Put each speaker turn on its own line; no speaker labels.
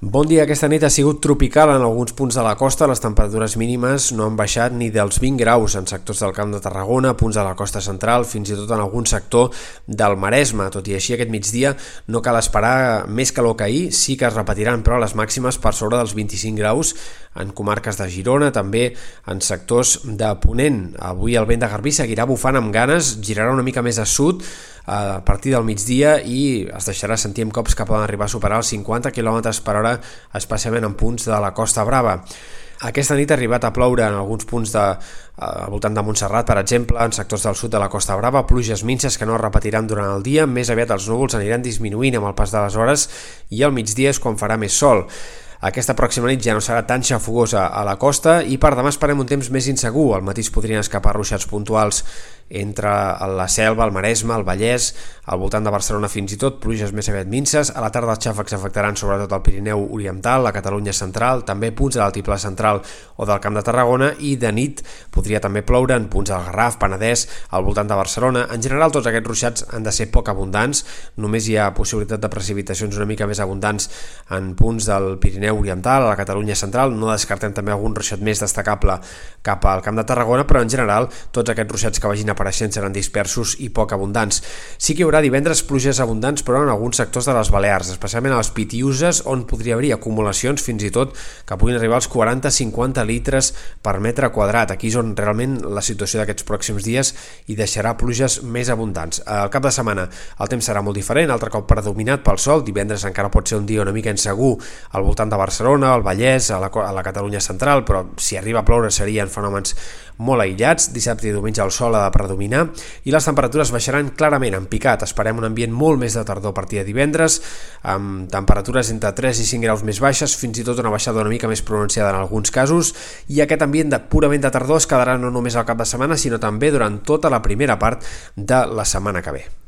Bon dia. Aquesta nit ha sigut tropical en alguns punts de la costa. Les temperatures mínimes no han baixat ni dels 20 graus en sectors del Camp de Tarragona, punts de la costa central, fins i tot en algun sector del Maresme. Tot i així, aquest migdia no cal esperar més calor que ahir. Sí que es repetiran, però, les màximes per sobre dels 25 graus en comarques de Girona, també en sectors de Ponent. Avui el vent de Garbí seguirà bufant amb ganes, girarà una mica més a sud, a partir del migdia i es deixarà sentir amb cops que poden arribar a superar els 50 km per hora, especialment en punts de la Costa Brava. Aquesta nit ha arribat a ploure en alguns punts de, al voltant de Montserrat, per exemple, en sectors del sud de la Costa Brava, pluges minces que no es repetiran durant el dia, més aviat els núvols aniran disminuint amb el pas de les hores i al migdia és quan farà més sol. Aquesta pròxima nit ja no serà tan xafogosa a la costa i per demà esperem un temps més insegur. Al matí podrien escapar ruixats puntuals entre la Selva, el Maresme, el Vallès, al voltant de Barcelona fins i tot, pluges més aviat minces. A la tarda els xàfecs afectaran sobretot el Pirineu Oriental, la Catalunya Central, també punts de l'altiplà central o del Camp de Tarragona i de nit podria també ploure en punts del Garraf, Penedès, al voltant de Barcelona. En general tots aquests ruixats han de ser poc abundants, només hi ha possibilitat de precipitacions una mica més abundants en punts del Pirineu Oriental, a la Catalunya Central, no descartem també algun ruixat més destacable cap al Camp de Tarragona, però en general tots aquests ruixats que vagin a apareixent seran dispersos i poc abundants. Sí que hi haurà divendres pluges abundants, però en alguns sectors de les Balears, especialment a les Pitiuses, on podria haver acumulacions fins i tot que puguin arribar als 40-50 litres per metre quadrat. Aquí és on realment la situació d'aquests pròxims dies hi deixarà pluges més abundants. Al cap de setmana el temps serà molt diferent, altre cop predominat pel sol, divendres encara pot ser un dia una mica insegur al voltant de Barcelona, al Vallès, a la, a la Catalunya central, però si arriba a ploure serien fenòmens molt aïllats. Dissabte i diumenge el sol ha de predominar i les temperatures baixaran clarament en picat. Esperem un ambient molt més de tardor a partir de divendres, amb temperatures entre 3 i 5 graus més baixes, fins i tot una baixada una mica més pronunciada en alguns casos, i aquest ambient de purament de tardor es quedarà no només al cap de setmana, sinó també durant tota la primera part de la setmana que ve.